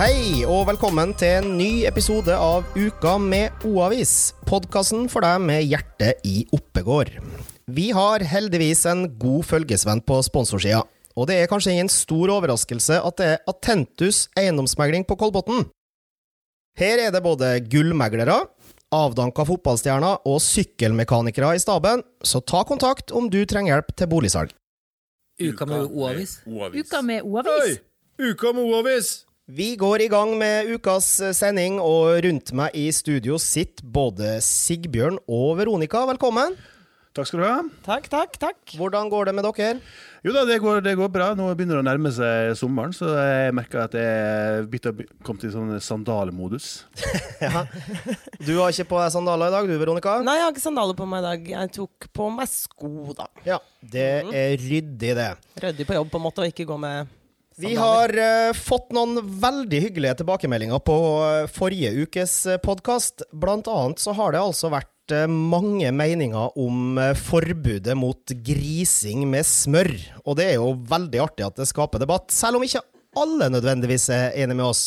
Hei og velkommen til en ny episode av Uka med O-avis. Podkasten for deg med hjertet i Oppegård. Vi har heldigvis en god følgesvenn på sponsorsida. Og det er kanskje ingen stor overraskelse at det er Atentus eiendomsmegling på Kolbotn. Her er det både gullmeglere, avdanka fotballstjerner og sykkelmekanikere i staben, så ta kontakt om du trenger hjelp til boligsalg. Uka med O-avis. Uka med O-avis. Uka med O-avis! Vi går i gang med ukas sending, og rundt meg i studio sitter både Sigbjørn og Veronica. Velkommen. Takk skal du ha. Takk, takk, takk. Hvordan går det med dere? Jo da, det går, det går bra. Nå begynner det å nærme seg sommeren, så jeg merker at jeg har kommet til sånn sandalemodus. Ja. Du har ikke på deg sandaler i dag, du, Veronica? Nei, jeg har ikke sandaler på meg i dag. Jeg tok på meg sko, da. Ja, det er ryddig, det. Ryddig på jobb, på en måte, og ikke gå med. Vi har uh, fått noen veldig hyggelige tilbakemeldinger på eh, forrige ukes podkast. Blant annet så har det altså vært eh, mange meninger om eh, forbudet mot grising med smør. Og det er jo veldig artig at det skaper debatt, selv om ikke alle nødvendigvis er enig med oss.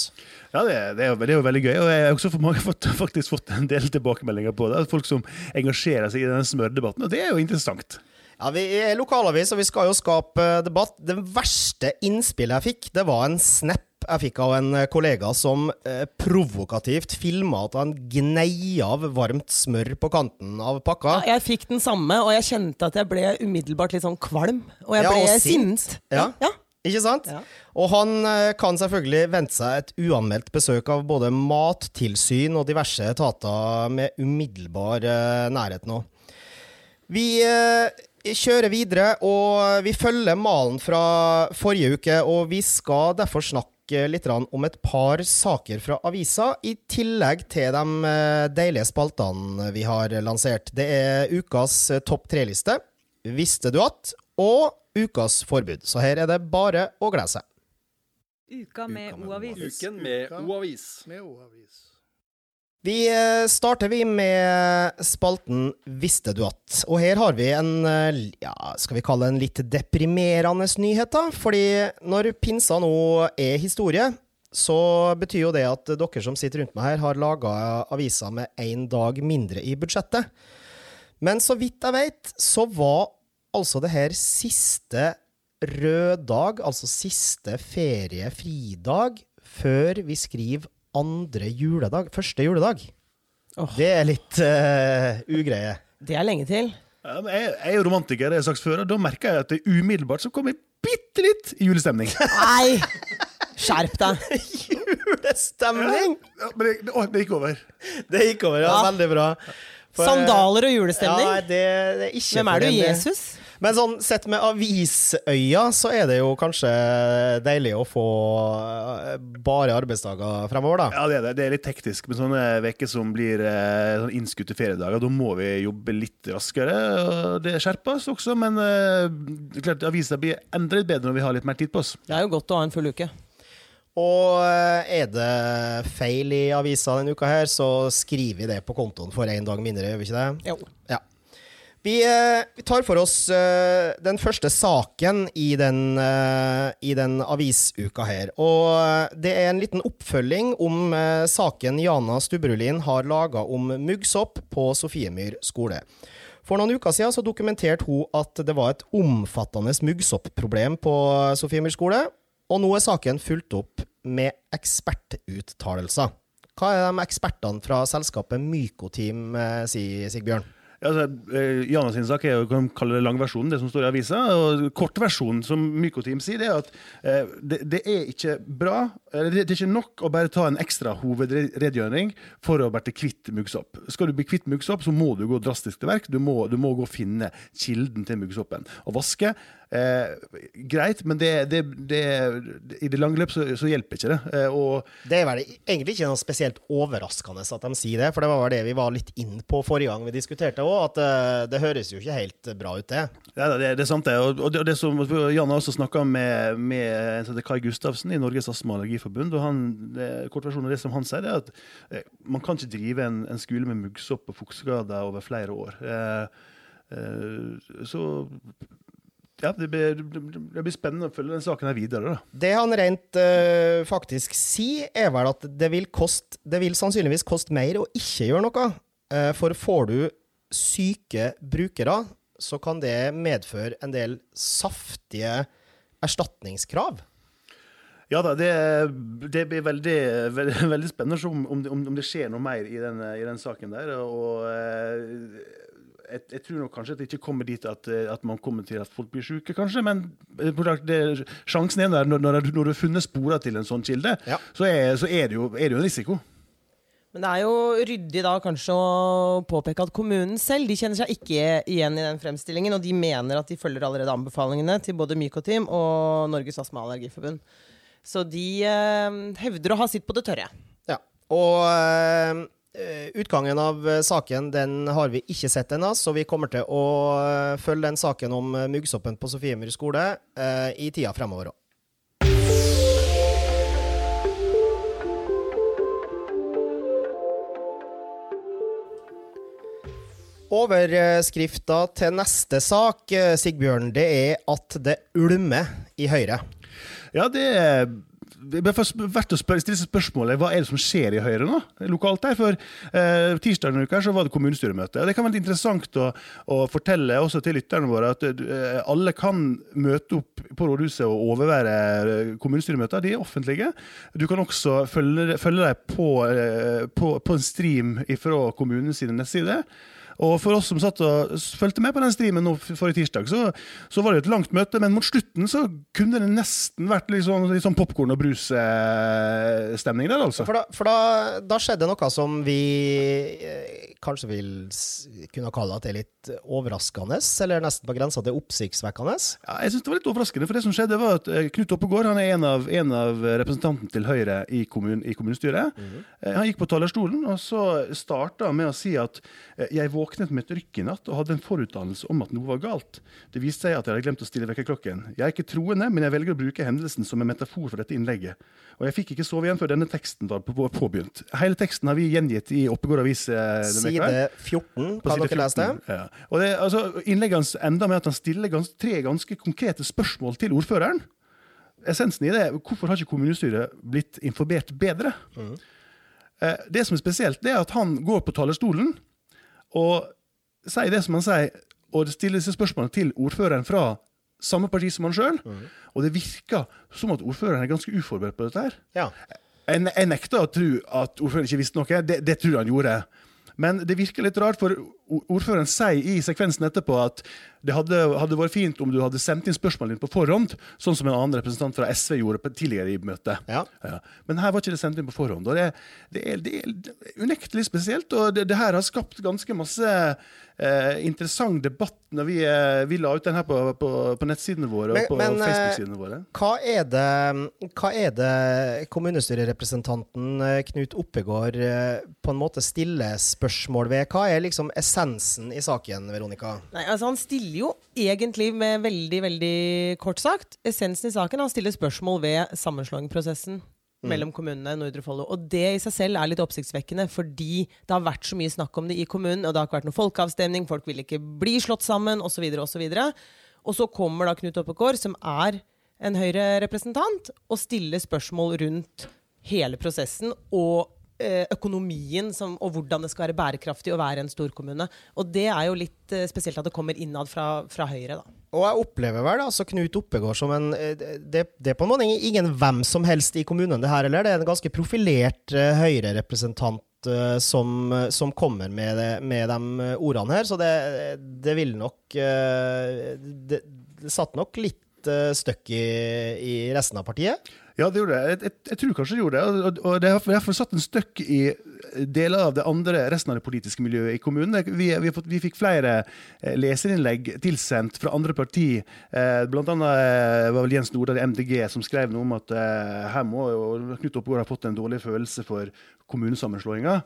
Ja, det, det, er jo, det er jo veldig gøy. Og jeg har også fått, faktisk fått en del tilbakemeldinger på det. Folk som engasjerer seg i denne smørdebatten, og det er jo interessant. Ja, Vi er lokalavis, og vi skal jo skape debatt. Det verste innspillet jeg fikk, det var en snap jeg fikk av en kollega som eh, provokativt filma at han gnei av varmt smør på kanten av pakka. Ja, jeg fikk den samme, og jeg kjente at jeg ble umiddelbart litt sånn kvalm. Og jeg Ja, ble og sint. sint. Ja. ja. Ikke sant? Ja. Og han eh, kan selvfølgelig vente seg et uanmeldt besøk av både mattilsyn og diverse etater med umiddelbar eh, nærhet nå. Vi eh, kjører videre, og vi følger malen fra forrige uke, og vi skal derfor snakke litt om et par saker fra avisa, i tillegg til de eh, deilige spaltene vi har lansert. Det er ukas eh, topp tre-liste, Visste du at? og ukas forbud. Så her er det bare å glede seg. Uka med O-avis. Uken med O-avis. Vi eh, starter vi med spalten Visste du at? Og her har vi en, eh, ja, skal vi kalle en litt deprimerende nyhet, da. Fordi når pinsa nå er historie, så betyr jo det at dere som sitter rundt meg her, har laga aviser med én dag mindre i budsjettet. Men så vidt jeg vet, så var altså det her siste røddag, altså siste feriefridag, før vi skriver andre juledag, første juledag. Oh. Det er litt uh, ugreie. Det er lenge til. Ja, jeg, jeg er jo romantiker, det har jeg sagt før, og da merker jeg at det umiddelbart så kommer bitte litt julestemning. Nei! Skjerp deg. Julestemning! Ja, men det, å, det gikk over. Det gikk over, ja. Ja. Veldig bra. For- Sandaler og Ja, julestemning. det, det er ikke Hvem er du, Jesus? Jesus? Men sånn sett med avisøya, så er det jo kanskje deilig å få eh, bare arbeidsdager fremover, da. Ja, det er det. Det er litt teknisk med sånne uker som blir eh, sånn innskutte feriedager. Da må vi jobbe litt raskere. og Det skjerpes også, men eh, klart avisa blir enda litt bedre når vi har litt mer tid på oss. Det er jo godt å ha en full uke. Og er det feil i avisa denne uka her, så skriver vi det på kontoen for én dag mindre, gjør vi ikke det? Jo. Ja. Vi, eh, vi tar for oss eh, den første saken i den, eh, i den avisuka her. Og det er en liten oppfølging om saken Jana Stubrulin har laga om muggsopp på Sofiemyr skole. For noen uker siden så dokumenterte hun at det var et omfattende muggsopproblem på Sofiemyr skole, og nå er saken fulgt opp med ekspertuttalelser. Hva er de ekspertene fra selskapet Mykoteam sier, Sigbjørn? Altså, eh, Jana sin sak er jo, kan kalle det langversjonen, det som står i avisa. og Kortversjonen, som Mykoteam sier, det er at eh, det, det er ikke bra, det, det er ikke nok å bare ta en ekstra hovedredegjøring for å bli kvitt muggsopp. Skal du bli kvitt muggsopp, så må du gå drastisk til verk. Du må, du må gå og finne kilden til muggsoppen. Og vaske eh, greit, men det, det, det, i det lange løp så, så hjelper ikke det. Eh, og Det er vel egentlig ikke noe spesielt overraskende at de sier det, for det var vel det vi var litt inn på forrige gang vi diskuterte òg, at eh, det høres jo ikke helt bra ut, det. Ja, det, det er sant, det. Og og det, som Jan har også snakka med, med Kai Gustavsen i Norges astma- og allergiforbund. og han, Kortversjonen av det som han sier, er at eh, man kan ikke drive en, en skole med muggsopp og fuktskader over flere år. Eh, eh, så Ja, det blir, det blir spennende å følge den saken her videre. da. Det han rent eh, faktisk sier, er vel at det vil, kost, det vil sannsynligvis koste mer å ikke gjøre noe. Eh, for får du syke brukere, så kan det medføre en del saftige erstatningskrav. Ja da, det, det blir veldig, veldig, veldig spennende om, om, om det skjer noe mer i den, i den saken der. Og eh, jeg, jeg tror nok kanskje at det ikke kommer dit at, eh, at man kommer til at folk blir syke, kanskje. Men eh, det, sjansen er der når, når, når du har funnet sporer til en sånn kilde, Ja. så, er, så er, det jo, er det jo en risiko. Men det er jo ryddig da kanskje å påpeke at kommunen selv de kjenner seg ikke igjen i den fremstillingen, og de mener at de følger allerede anbefalingene til både Mykoteam og Norges astma- og allergiforbund. Så de eh, hevder å ha sitt på det tørre. Ja. Og eh, utgangen av eh, saken den har vi ikke sett ennå, så vi kommer til å eh, følge den saken om eh, muggsoppen på Sofiemyr skole eh, i tida fremover òg. Overskrifta til neste sak, eh, Sigbjørn, det er at det ulmer i Høyre. Ja, det er er verdt å stille spørsmålet hva er det som skjer i Høyre nå, lokalt der. For eh, tirsdag denne uka var det kommunestyremøte. og Det kan være interessant å, å fortelle også til lytterne våre at eh, alle kan møte opp på rådhuset og overvære eh, kommunestyremøter. De er offentlige. Du kan også følge, følge dem på, eh, på, på en stream fra kommunens sine nettsider. Og for oss som satt og fulgte med på den streamen nå forrige tirsdag, så, så var det et langt møte, men mot slutten så kunne det nesten vært litt sånn, litt sånn popkorn og brusestemning der, altså. For, da, for da, da skjedde noe som vi eh, kanskje vil kunne kalle at det er litt overraskende, eller nesten på grensa til oppsiktsvekkende. Ja, jeg synes Det var litt overraskende, for det som skjedde var at eh, Knut Oppegård han er en av, en av representantene til Høyre i, kommun, i kommunestyret. Eh, Han gikk på talerstolen og så starta med å si at jeg jeg våknet med et rykk i natt og hadde en forutdannelse om at noe var galt. Det viste seg at jeg hadde glemt å stille vekkerklokken. Jeg er ikke troende, men jeg velger å bruke hendelsen som en metafor for dette innlegget. Og jeg fikk ikke sove igjen før denne teksten var på- påbegynt. Hele teksten har vi gjengitt i Oppegård avis. eh. Side 14, På kan dere lese det? 14, Ja. Og det, altså, Innlegget hans enda med at han stiller gans, tre ganske konkrete spørsmål til ordføreren. Essensen i det er hvorfor har ikke kommunestyret blitt informert bedre? Mm. Det som er spesielt, det er at han går på talerstolen og sier det som han sier, og stiller disse spørsmålene til ordføreren fra samme parti som han sjøl. Og det virker som at ordføreren er ganske uforberedt på dette. her. Ja. Jeg, jeg nekter å tro at ordføreren ikke visste noe. Det, det tror jeg han gjorde. Men det virker litt rart, for ordføreren sier i sekvensen etterpå at det hadde, hadde vært fint om du hadde sendt inn spørsmålene dine på forhånd, sånn som en annen representant fra SV gjorde tidligere i møtet. Ja. Ja. Men her var ikke det sendt inn på forhånd. og Det, det, er, det er unektelig spesielt. og Det, det her har skapt ganske masse eh, interessant debatt når vi, eh, vi la ut den her på, på, på nettsidene våre Men- og på eh, Facebook-sidene våre. Hva er det, hva er det kommunestyrerepresentanten eh, Knut Oppegård eh, på en måte stiller spørsmål ved? Hva er liksom essensen i saken, Veronica? Nei, altså Han stiller jo egentlig med veldig veldig kort sagt essensen i saken. Han stiller spørsmål ved sammenslåingsprosessen mellom kommunene Nordre Follo. Og det i seg selv er litt oppsiktsvekkende, fordi det har vært så mye snakk om det i kommunen, og det har ikke vært noen folkeavstemning, folk vil ikke bli slått sammen, osv., osv. Og så kommer da Knut Oppegård, som er en Høyre-representant, og stiller spørsmål rundt hele prosessen og økonomien som, og hvordan det skal være bærekraftig å være en storkommune. Og det er jo litt eh, spesielt at det kommer innad fra, fra Høyre, da. Og jeg opplever vel altså Knut Oppegård som en eh, det, det er på en måte ingen hvem som helst i kommunen, det her, eller? Det er en ganske profilert uh, Høyre-representant eh, som, som kommer med, det, med de eh, ordene her, så det, det vil nok eh, det, satt nok litt uh, støkk i, i resten av partiet. Ja, det gjorde det. Jeg, jeg, jeg tror kanskje det gjorde det. Og, og det har derfor satt en støkk i deler av det andre, resten av det politiske miljøet i kommunen. Vi, vi, vi fikk flere eh, leserinnlegg tilsendt fra andre parti. Eh, blant annet eh, var vel Jens Nordahl i MDG som skrev noe om at her må Knut Oppegård ha fått en dårlig følelse for kommunesammenslåinga.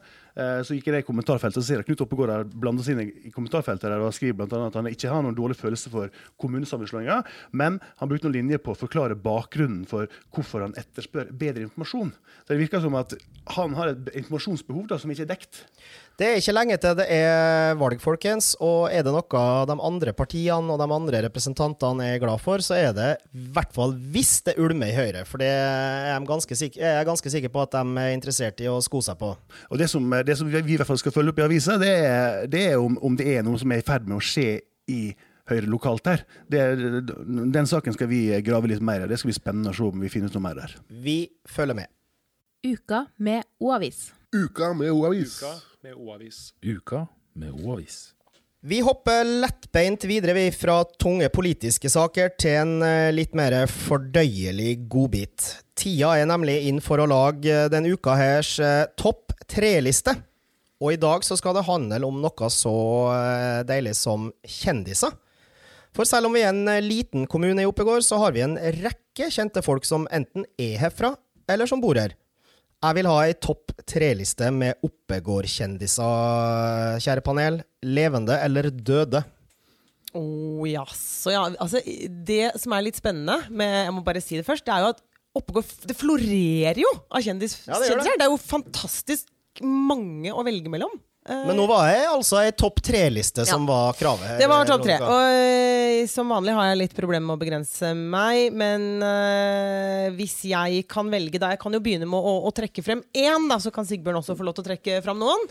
Så gikk jeg i kommentarfeltet og ser at Knut Oppegård har blanda seg inn i kommentarfeltet der og skriver annet at han ikke har noen dårlig følelse for kommunesammenslåinga, men han brukte noen linjer på å forklare bakgrunnen for hvorfor derfor han etterspør bedre informasjon. Så Det virker som at han har et informasjonsbehov da, som ikke er dekt. Det er ikke lenge til det er valg, folkens. Og er det noe de andre partiene og de andre representantene er glad for, så er det i hvert fall hvis det ulmer i Høyre. For det er jeg ganske sikker, jeg er ganske sikker på at de er interessert i å sko seg på. Og det som, det som vi i hvert fall skal følge opp i avisa, det er, det er om, om det er noe som er i ferd med å skje i Høyre lokalt der. Det, er- den saken skal vi grave litt mer i. Det skal bli spennende å se om vi finner ut noe mer der. Vi følger med. Uka med O-avis. Uka med O-avis. Uka med O-avis. Uka med O-avis. Vi hopper lettbeint videre vi fra tunge politiske saker til en eh, litt mer fordøyelig godbit. Tida er nemlig inn for å lage den uka hers eh, topp tre-liste. Og i dag så skal det handle om noe så eh, deilig som kjendiser. For selv om vi er en eh, liten kommune i Oppegård, så har vi en rekke kjente folk som enten er herfra, eller som bor her. Jeg vil ha ei topp tre-liste med Oppegård-kjendiser, kjære panel. Levende eller døde? Oh, jaså, ja. Altså, det som er litt spennende, med, jeg må bare si det først, det er jo at Oppegård Det florerer jo av kjendis, Ja, det det. kjendiser. Det er jo fantastisk mange å velge mellom. Eh, Men nå var jeg altså ei topp tre-liste som var kravet. Det var topp tre. Og øh, som vanlig har jeg litt problemer med å begrense meg. Men uh, hvis jeg kan velge da Jeg kan jo begynne med å, å trekke frem én, da, så kan Sigbjørn også få lov til å trekke frem noen.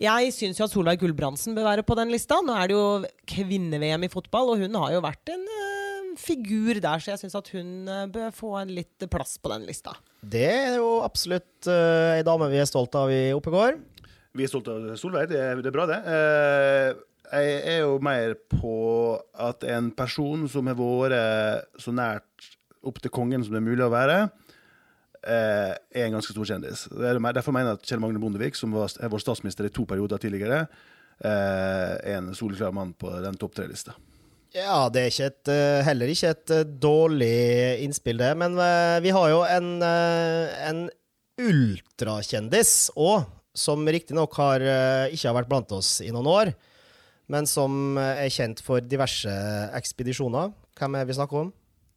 Jeg syns jo at Solveig Gulbrandsen bør være på den lista. Nå er det jo kvinne-VM i fotball, og hun har jo vært en uh, figur der, så jeg syns at hun bør få en litt plass på den lista. Det er jo absolutt uh, ei dame vi er stolt av i Oppegård. Vi er stolte av Solveig, det det er bra, det. Eh, jeg er jo mer på at en person som har vært så nært opp til kongen som det er mulig å være, eh, er en ganske stor kjendis. Er, derfor mener jeg at Kjell Magne Bondevik, som er vår statsminister i to perioder tidligere, eh, er en soleklar mann på den topp tre-lista. Ja, det er ikke et, heller ikke et dårlig innspill, det. Men vi har jo en, en ultrakjendis òg, som riktignok har, eh, ikke har vært blant oss i noen år, men som eh, er kjent for diverse ekspedisjoner. Hvem er vi snakker om?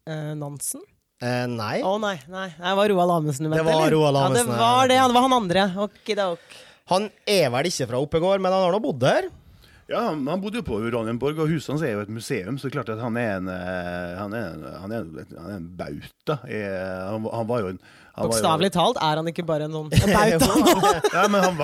Eh, Nansen? Eh, nei. Å nei, nei, det var Roald Amundsen du mente, Det var Roald Amundsen. Ja, det var det. Det var han andre. Okidok. Han er vel ikke fra Oppegård, men han har nå bodd der. Ja, han, bodde jo på Uranienborg, og huset hans er jo et museum, så klart at han er en, eh, han er en, han er en, han er en bauta. Eh, Han, han var jo en Bokstavelig talt er han ikke bare en bauta. Ja, men han,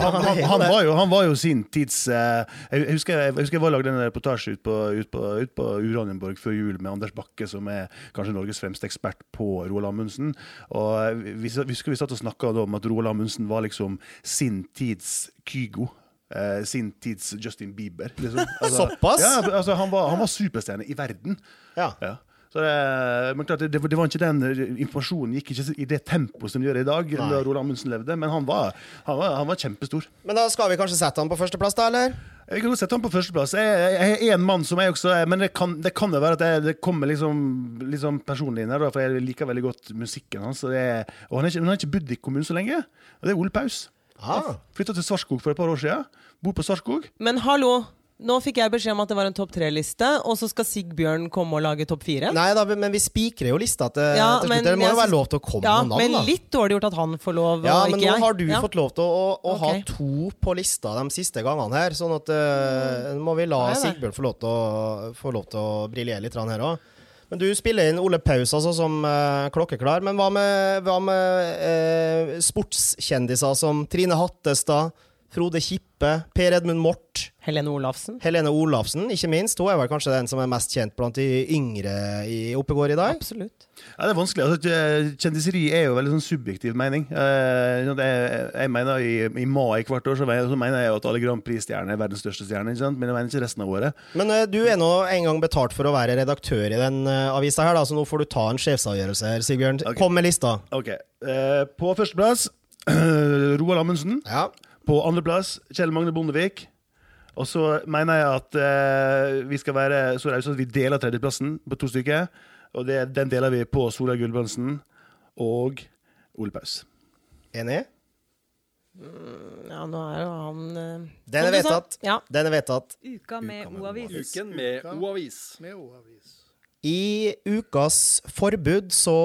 var, jo, han var jo sin tids eh, Jeg husker jeg, husker jeg var lagde en reportasje ut på, ut på, ut på Uranienborg før jul med Anders Bakke, som er kanskje Norges fremste ekspert på Roald Amundsen. Og vi, vi, vi, vi satt og snakka om at Roald Amundsen var liksom sin tids Kygo. Eh, sin tids Justin Bieber. Liksom. Såpass? Ja, altså, han, var, han var superstjerne i verden. Ja. Ja. Så det, men klart, det, det var ikke den eh, Informasjonen gikk ikke i det tempoet som det gjør i dag, Nei. da Roald Amundsen levde, men han var, han var, han var kjempestor. Men da skal vi kanskje sette han på førsteplass, da, eller? Jeg kan godt sette han på førsteplass. Jeg, er en mann som jeg også er, Men det kan, det kan jo være at jeg, det kommer liksom, liksom personlig inn her, for jeg liker veldig godt musikken hans. Og, det, og han, er ikke, han har ikke bodd i kommunen så lenge, og det er Ole Paus. Ah. Flytta til Svarskog for et par år siden. Bor på Svartskog. Men hallo, nå fikk jeg beskjed om at det var en topp tre-liste, og så skal Sigbjørn komme og lage topp fire? Nei da, men vi spikrer jo lista til, Ja, til slutt. Det må jo være lov til å komme Ja, noen men navn, da. litt dårlig gjort at han får lov, Ja, men nå har du Ja. fått lov til å, å ha to på lista de siste gangene her, sånn at uh, må vi la. Sigbjørn få lov til å, få lov til å briljere litt her òg. Men du spiller inn Ole Paus altså, som uh, klokkeklar. Men hva med, hva med uh, sportskjendiser som Trine Hattestad, Frode Kippe, Per Edmund Mort, Helene Olafsen. Helene Olafsen, ikke minst. Hun er vel kanskje den som er mest kjent blant de yngre i Oppegård i dag? Absolutt. Ja, det er vanskelig. Altså, kjendiseri er jo veldig sånn subjektiv mening. Eh, jeg, mener i, I mai hvert år så mener, jeg jo at alle Grand Prix-stjerner er verdens største stjerne. Ikke sant? Men jeg mener ikke resten av året. Men eh, du er nå en gang betalt for å være redaktør i den uh, avisa her, da, så nå får du ta en sjefsavgjørelse her, Sigbjørn. Okay. Kom med lista. Ok, eh, På førsteplass Roald Amundsen. Ja. På andreplass Kjell Magne Bondevik. Og så mener jeg at eh, vi skal være så rause at vi deler tredjeplassen på to stykker. Og det, den deler vi på Solveig Gulbrandsen og Ole Paus. Enig? Ja, nå er jo han eh, Den er vedtatt. Ja. Den er vedtatt. Uka med O-avis. Uken med O-avis. Med O-avis. I ukas forbud så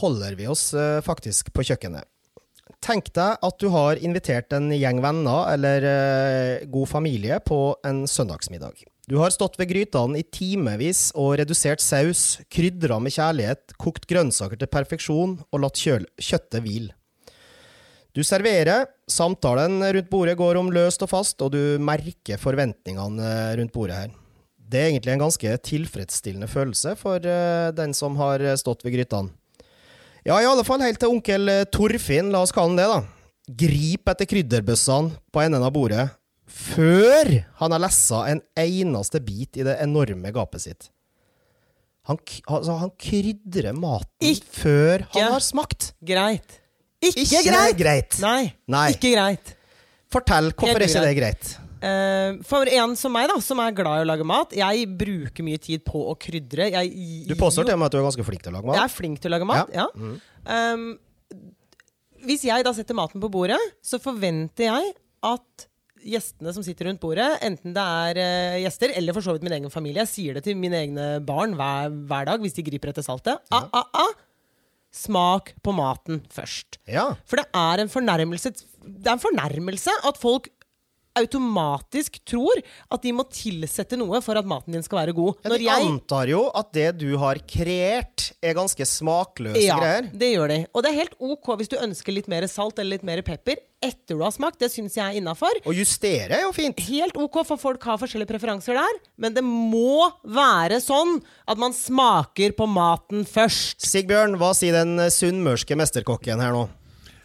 holder vi oss eh, faktisk på kjøkkenet. Tenk deg at du har invitert en gjeng venner eller eh, god familie på en søndagsmiddag. Du har stått ved grytene i timevis og redusert saus, krydra med kjærlighet, kokt grønnsaker til perfeksjon og latt kjøttet hvile. Du serverer, samtalen rundt bordet går om løst og fast, og du merker forventningene eh, rundt bordet her. Det er egentlig en ganske tilfredsstillende følelse for eh, den som har stått ved grytene. Ja, i alle fall helt til onkel eh, Torfinn, la oss kalle han det, da. Grip etter krydderbøssene på enden av bordet før han har lessa en eneste bit i det enorme gapet sitt. Han, altså, han krydrer maten Ikke før han har smakt. Greit. Ikke, Ikke greit! greit. Nei, Nei. ikke greit. Fortell, hvorfor er ikke det greit? Eh, for en som meg, da, som er glad i å lage mat, jeg bruker mye tid på å krydre. Jeg, Du påstår til og med at du er ganske flink til å lage mat. Jeg er flink til å lage mat, ja. Um, hvis jeg da setter maten på bordet, så forventer jeg at gjestene som sitter rundt bordet, enten det er uh, gjester eller for så vidt min egen familie Jeg sier det til mine egne barn hver, hver dag hvis de griper etter saltet. Ah, ah, ah. Smak på maten først. Ja. For det er en fornærmelse Det er en fornærmelse at folk automatisk tror at de må tilsette noe for at maten din skal være god. Ja, Når de jeg antar jo at det du har kreert, er ganske smakløse ja, greier. det gjør de. Og det er helt ok hvis du ønsker litt mer salt eller litt mer pepper etter du har smakt. Det syns jeg er innafor. Og justere er jo fint. Helt ok, for folk har forskjellige preferanser der. Men det må være sånn at man smaker på maten først. Sigbjørn, hva sier den sunnmørske mesterkokken her nå?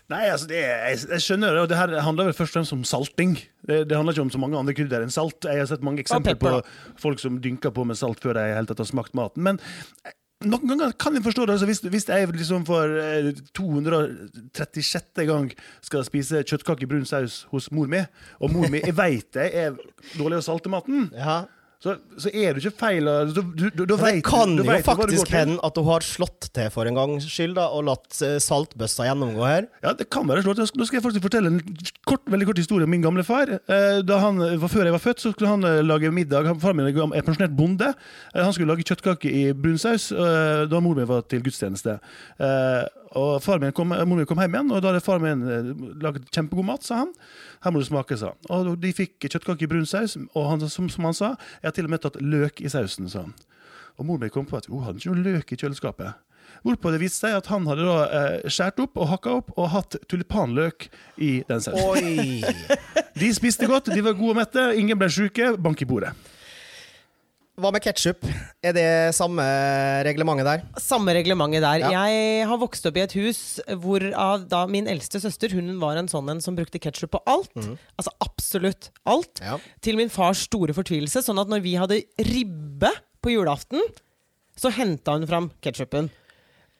Nei, altså det er, jeg, jeg skjønner det, og det her handler vel først og fremst om salting. Det, det handler ikke om så mange andre krydder enn salt. Jeg har sett mange eksempler på folk som dynker på med salt før de helt tatt har smakt maten. Men eh, noen ganger kan jeg forstå det. Altså hvis, hvis jeg liksom for eh, 236. gang skal spise kjøttkake i brun saus hos mor mi, og mor mi jeg vet jeg er dårlig å salte maten, Ja. Så, så er det ikke feil. Du, du, du, vet det du- kan jo vet faktisk hende at du har slått til for en gangs skyld da, og latt eh, saltbøssa gjennomgå her. Ja, det kan være slått. Nå skal jeg faktisk fortelle en kort, veldig kort historie om min gamle far. Eh, Da han Før jeg var født, så skulle han eh, lage middag. Faren min er er pensjonert bonde. Eh, Han skulle lage kjøttkake i brunsaus eh, da mor mi var til gudstjeneste. Og faren min kom, mor min kom hjem igjen, og da hadde faren min eh, laget kjempegod mat, sa han. Her må du smake, sa han. Og de fikk kjøttkake i brun saus, og han, som, som han sa, jeg har til og med tatt løk i sausen, sa han. Og mor mi kom på at hun hadde ikke noe løk i kjøleskapet. Hvorpå det viste seg at han hadde da eh, skåret opp og hakka opp og hatt tulipanløk i den sausen. Oi! De spiste godt, de var gode og mette, ingen ble sjuke. Bank i bordet. Hva med ketsjup? Er det samme reglementet der? Samme reglementet der. Ja. Jeg har vokst opp i et hus hvor da min eldste søster hun var en sånn en som brukte ketsjup på alt. Altså absolutt alt. Ja. Til min fars store fortvilelse. Sånn at når vi hadde ribbe på julaften, så henta hun fram ketsjupen.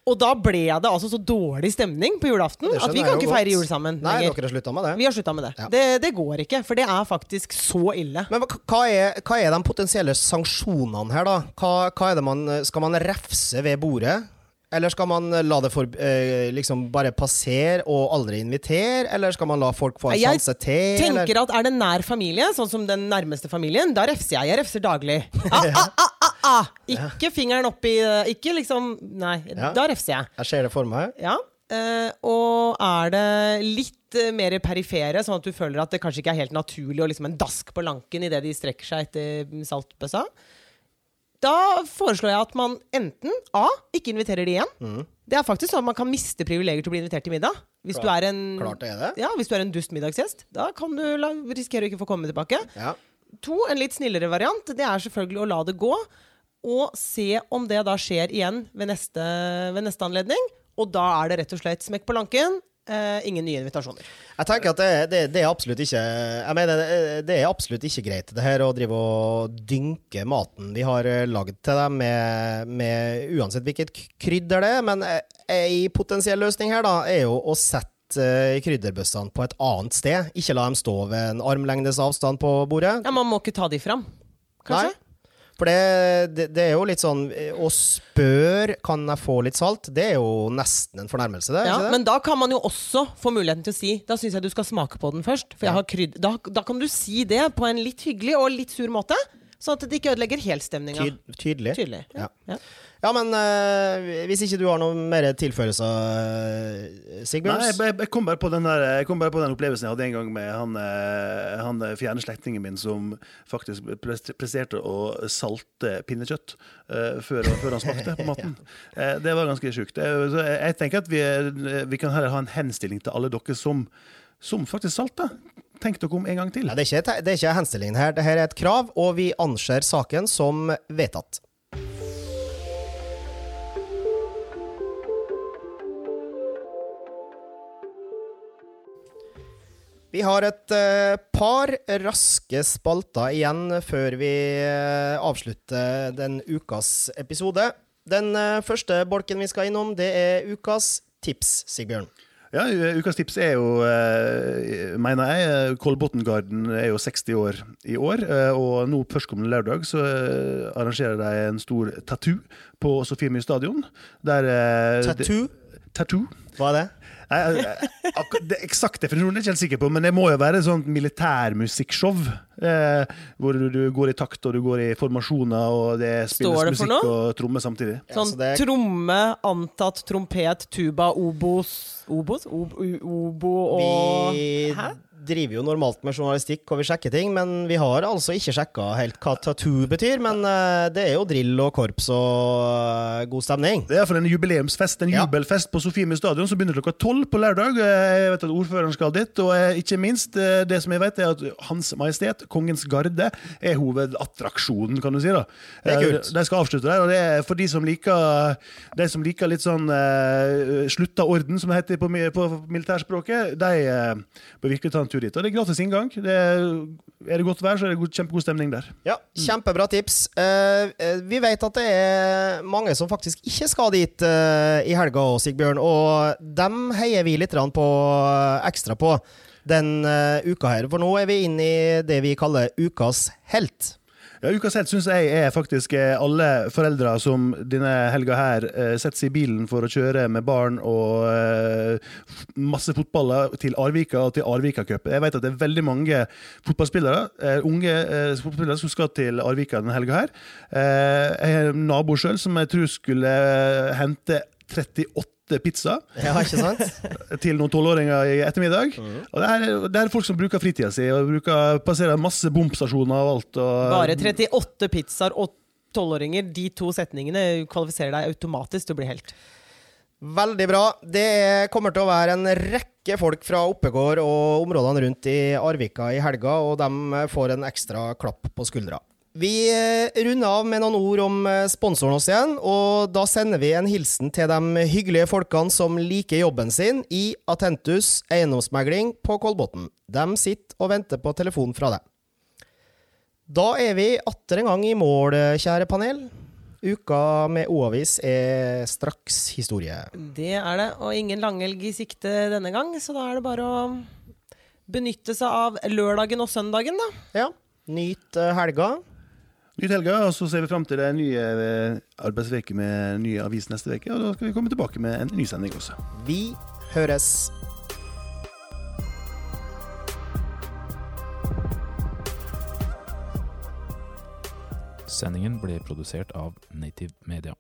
Og da ble det altså så dårlig stemning på julaften at vi kan ikke feire jul sammen Nei, lenger. dere har slutta med det. Vi har slutta med det. Ja. det. Det går ikke, for det er faktisk så ille. Men hva, er, hva er de potensielle sanksjonene her, da? Hva, hva er det man, skal man refse ved bordet? Eller skal man la det for, eh, liksom bare passere og aldri invitere? Eller skal man la folk få en sjanse til? Jeg tenker at Er det nær familie, sånn som den nærmeste familien, da refser jeg. Jeg refser daglig. Ah, ah, ah, ah. Ikke fingeren oppi Ikke liksom Nei, Ja. da refser jeg. Jeg ser det for meg. Ja. eh, og er det litt eh, mer perifere, sånn at du føler at det kanskje ikke er helt naturlig og liksom en dask på lanken idet de strekker seg etter saltbøssa, da foreslår jeg at man enten A. ikke inviterer de igjen. Mm. Det er faktisk sånn at man kan miste privilegier til å bli invitert til middag. Hvis Klar, du er en klart det er det. Ja, hvis du er en dust middagsgjest. Da kan du la, risikere å ikke få komme tilbake. Ja. To, en litt snillere variant, det er selvfølgelig å la det gå. Og se om det da skjer igjen ved neste, ved neste anledning. Og da er det rett og slett smekk på lanken. Eh, ingen nye invitasjoner. Jeg tenker at det, det, det er absolutt ikke Jeg mener, det, det er absolutt ikke greit, det her å drive og dynke maten vi har eh, lagd til dem, med, med uansett hvilket krydder det er. Men eh, ei potensiell løsning her, da, er jo å sette eh, krydderbøssene på et annet sted. Ikke la dem stå ved en armlengdes avstand på bordet. Ja, Man må ikke ta de fram, kanskje? Nei. For det, det, det er jo litt sånn eh, Å spørre kan jeg få litt salt, det er jo nesten en fornærmelse, det. Ja, det? men da kan man jo også få muligheten til å si Da syns jeg du skal smake på den først. For jeg har krydd da, da kan du si det på en litt hyggelig og litt sur måte. Sånn at det ikke ødelegger helt stemninga. Tyd, tydelig. Tydelig. Ja. Ja. Ja, men eh, hvis ikke du har noe mer tilføyelser, uh, Nei, Sigbjørn? jeg, jeg, jeg, kom bare på den der, jeg kom bare på den opplevelsen jeg hadde en gang med han, eh, han eh, fjerne slektningen min som faktisk presterte å salte pinnekjøtt uh, før, før han smakte på maten. Eh, det var ganske sjukt. Jeg, jeg tenker at vi, eh, vi kan heller ha en henstilling til alle dere som, som faktisk salter. Tenk dere om en gang til. Ja, det, er ikke, det er ikke henstillingen her. Dette er et krav, og vi anser saken som vedtatt. Vi har et eh, par raske spalter igjen før vi eh, avslutter den ukas episode. Den eh, første bolken vi skal innom, det er ukas tips, Sigbjørn. Ja, Ukas tips er jo, mener jeg, Kolbotngarden Kolbotn Garden er jo 60 år i år. Og nå førstkommende lørdag så arrangerer de en stor tattoo på Sofiemyr stadion. Der, Tattoo, Tattoo? hva er det? Nei, eh, akkur- det Eksakt definisjonen er jeg ikke helt sikker på, men det må jo være et sånt militærmusikkshow. Eh, hvor du, du går i takt og du går i formasjoner, og det spilles det musikk noe? og tromme samtidig. Ja, Sånn så er- tromme, antatt, trompet, tuba, obos Obos? Ob, obo og Vi Hæ? Driver jo normalt med journalistikk, og vi sjekker ting, men vi har altså ikke sjekka helt hva tattoo betyr. Men eh, det er jo drill og korps og eh, god stemning. Det er iallfall en jubileumsfest, en jubelfest på Sofiemyr stadion som begynner klokka tolv på lørdag. Eh, Jeg vet at ordføreren skal dit, og ikke minst det som jeg vet er at Hans Majestet, Kongens Garde, er hovedattraksjonen, kan du si. da. Det er kult. De skal avslutte der, og det er for de som liker, de som liker litt sånn uh, slutta orden, som det heter på, på militærspråket, de uh, bør virkelig ta en tur dit. Og det er gratis inngang. Det er, er det godt vær, så er det god, kjempegod stemning der. Ja, Kjempebra tips. Eh, vi vet at det er mange som faktisk ikke skal dit uh, i helga, Sigbjørn, og dem heier vi litt på ekstra på den uh, uka her. For nå er vi inne i det vi kaller ukas helt. Ja, Ukas helt syns jeg er faktisk eh, alle foreldre som denne helga her eh, setter seg i bilen for å kjøre med barn og eh, masse fotballer til Arvika og til Arvika Cup. Jeg vet at det er veldig mange fotballspillere, eh, unge eh, fotballspillere som skal til Arvika denne helga her. Eh, jeg har en nabo sjøl som jeg tror skulle hente 38 pizza Ja, ikke sant? til noen tolvåringer i ettermiddag. Og det er, det er folk som bruker fritida si og bruker, passerer masse bomstasjoner og alt. Og, Bare 38 pizzaer og tolvåringer. De to setningene kvalifiserer deg automatisk til å bli helt. Veldig bra. Det er- kommer til å være en rekke folk fra Oppegård og områdene rundt i Arvika i helga, og de får en ekstra klapp på skuldra. Vi eh, runder av med noen ord om eh, sponsoren oss igjen, og da sender vi en hilsen til de hyggelige folkene som liker jobben sin i Atentus eiendomsmegling på Kolbotn. De sitter og venter på telefon fra deg. Da er vi atter en gang i mål, kjære panel. Uka med O-avis er straks historie. Det er det, og ingen langhelg i sikte denne gang, så da er det bare å benytte seg av lørdagen og søndagen, da. Ja. Nyt eh, helga. Nyt helga, og så ser vi fram til en ny eh, arbeidsveke med ny avis neste uke. Og da skal vi komme tilbake med en ny sending også. Vi høres. Sendingen ble produsert av Native Media.